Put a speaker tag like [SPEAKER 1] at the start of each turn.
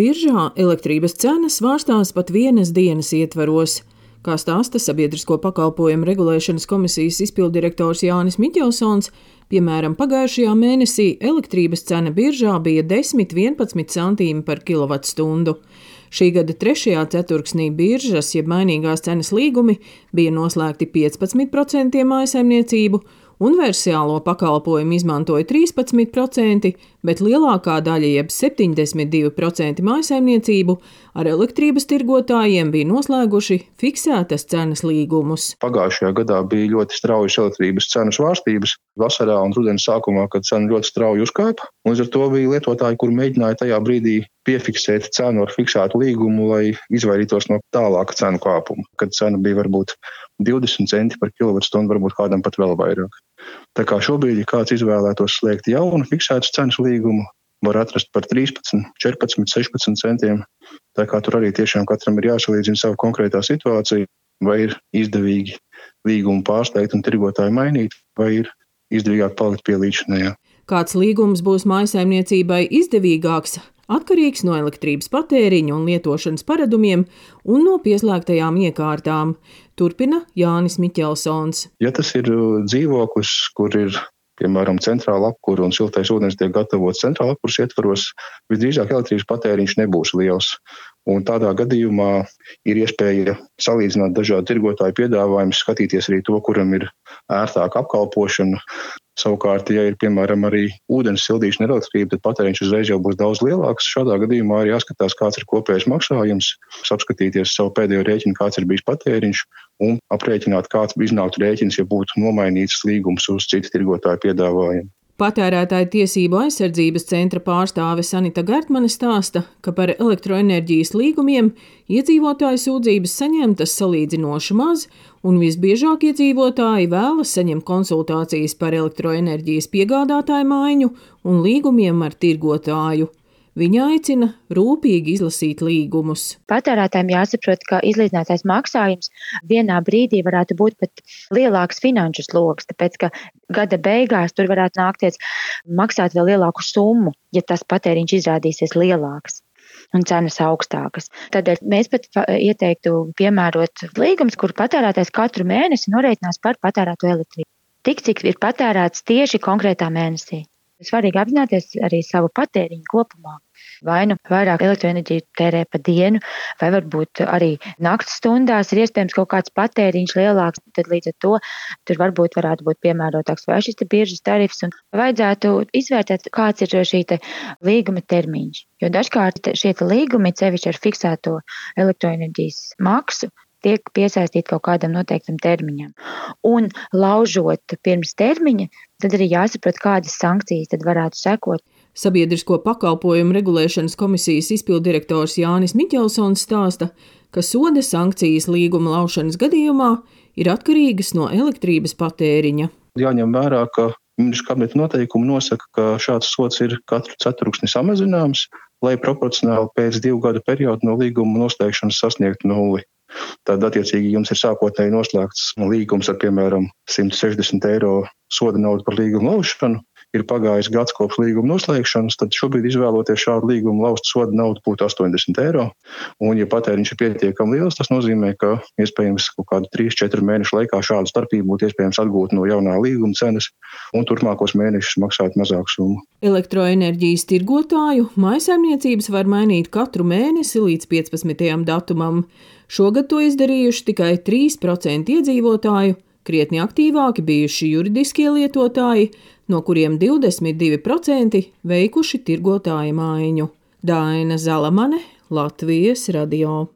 [SPEAKER 1] Biržā elektrības cenas svārstās pat vienas dienas ietvaros. Kā stāsta Sabiedrisko pakalpojumu regulēšanas komisijas izpildirektors Jānis Miķelsons, piemēram, pagājušajā mēnesī elektrības cena biržā bija 10-11 centīmi par kilovatstundu. Šī gada trešajā ceturksnī biržas, jeb mainīgās cenas līgumi, bija noslēgti 15% mājasemniecību Universālo pakalpojumu izmantoja 13%, bet lielākā daļa, jeb 72% mājasemniecību, ar elektrības tirgotājiem bija noslēguši fiksētas cenas līgumus.
[SPEAKER 2] Pagājušajā gadā bija ļoti straujas elektrības cenu svārstības. Vasarā un rudenī sākumā, kad cena ļoti strauji uzkāpa, līdz ar to bija lietotāji, kur mēģināja tajā brīdī piefiksēt cenu ar fiksētu līgumu, lai izvairītos no tālāka cenu kāpuma. Kad cena bija varbūt 20 centi par kilovatstundu, varbūt kādam pat vēl vairāk. Tā kā šobrīd, ja kāds izvēlētos slēgt jaunu fiksētu cenas līgumu, var atrast par 13, 14, 16 centiem. Tā kā tur arī tiešām katram ir jāsalīdzina savu konkrētā situācija, vai ir izdevīgi līgumu pārsteigt un tirgotāju mainīt, vai ir izdevīgāk palikt pie līdzinējā.
[SPEAKER 1] Kāds līgums būs mājsaimniecībai izdevīgāks, atkarīgs no elektrības patēriņa un lietošanas paradumiem un no pieslēgtajām iekārtām, turpina Jānis Miķelsons.
[SPEAKER 2] Ja tas ir uh, dzīvoklis, kur ir piemēram, centrāla apkūra un siltais ūdens tiek gatavots centrāla apkūras ietvaros, visdrīzāk elektrības patēriņš nebūs liels. Un tādā gadījumā ir iespēja salīdzināt dažādu tirgotāju piedāvājumus, skatīties arī to, kuram ir ērtāka apkalpošana, Savukārt, ja ir piemēram arī ūdens sildīšana ar elektrību, tad patēriņš uzreiz jau būs daudz lielāks. Šādā gadījumā arī jāskatās, kāds ir kopējais maksājums, apskatīties savu pēdējo rēķinu, kāds ir bijis patēriņš un aprēķināt, kāds iznāktu rēķins, ja būtu nomainīts līgums uz citu tirgotāju piedāvājumu.
[SPEAKER 1] Patērētāju tiesību aizsardzības centra pārstāve Sanita Gartmane stāsta, ka par elektroenerģijas līgumiem iedzīvotāju sūdzības saņemtas salīdzinoši maz, un visbiežāk iedzīvotāji vēlas saņemt konsultācijas par elektroenerģijas piegādātāju maiņu un līgumiem ar tirgotāju. Viņa aicina rūpīgi izlasīt līgumus.
[SPEAKER 3] Patērētājiem jāsaprot, ka izlīdzinātais maksājums vienā brīdī varētu būt pat lielāks finanšu sloks, tāpēc ka gada beigās tur varētu nākties maksāt vēl lielāku summu, ja tas patēriņš izrādīsies lielāks un cenas augstākas. Tādēļ mēs pat ieteiktu piemērot līgumus, kur patērētājs katru mēnesi norēķinās par patērēto elektrību. Tik cik ir patērēts tieši konkrētā mēnesī. Svarīgi apzināties arī savu patēriņu kopumā. Vai nu vairāk elektroenerģiju tērē pa dienu, vai varbūt arī naktas stundās ir iespējams kaut kāds patēriņš lielāks, tad līdz ar to tur varbūt varētu būt piemērotāks vai šis biežas tarifs, vajadzētu izvērtēt, kāds ir šī līguma termiņš. Jo dažkārt šie līgumi, sevišķi ar fiksēto elektroenerģijas maksu, tiek piesaistīti kaut kādam noteiktam termiņam. Un laužot pirms termiņa, tad arī jāsaprot, kādas sankcijas tad varētu sekot.
[SPEAKER 1] Sabiedrisko pakalpojumu regulēšanas komisijas izpildirektors Jānis Miķelsons stāsta, ka soda sankcijas līguma laušanas gadījumā ir atkarīgas no elektrības patēriņa.
[SPEAKER 2] Jāņem vērā, ka ministrs kabineta noteikumi nosaka, ka šāds sots ir katru ceturksni samazināms, lai proporcionāli pēc divu gadu perioda no līguma noslēgšanas sasniegtu nulli. Tad, attiecīgi, jums ir sākotnēji noslēgts līgums ar, piemēram, 160 eiro soda naudu par līgumu laušanu. Ir pagājis gads kopš līguma noslēgšanas, tad šobrīd izvēloties šādu līgumu laust soda naudu būtu 80 eiro. Un, ja patēriņš ir pietiekami liels, tas nozīmē, ka iespējams kaut kādu 3-4 mēnešu laikā šādu starpību būtu iespējams atgūt no jaunā līguma cenas un turpmākos mēnešus maksāt mazāku summu.
[SPEAKER 1] Elektroenerģijas tirgotāju maisaimniecības var mainīt katru mēnesi līdz 15. datumam. Šogad to izdarījuši tikai 3% iedzīvotāju, krietni aktīvāki bijuši juridiskie lietotāji, no kuriem 22% veikuši tirgotāju maiņu. Daina Zalamane, Latvijas radio.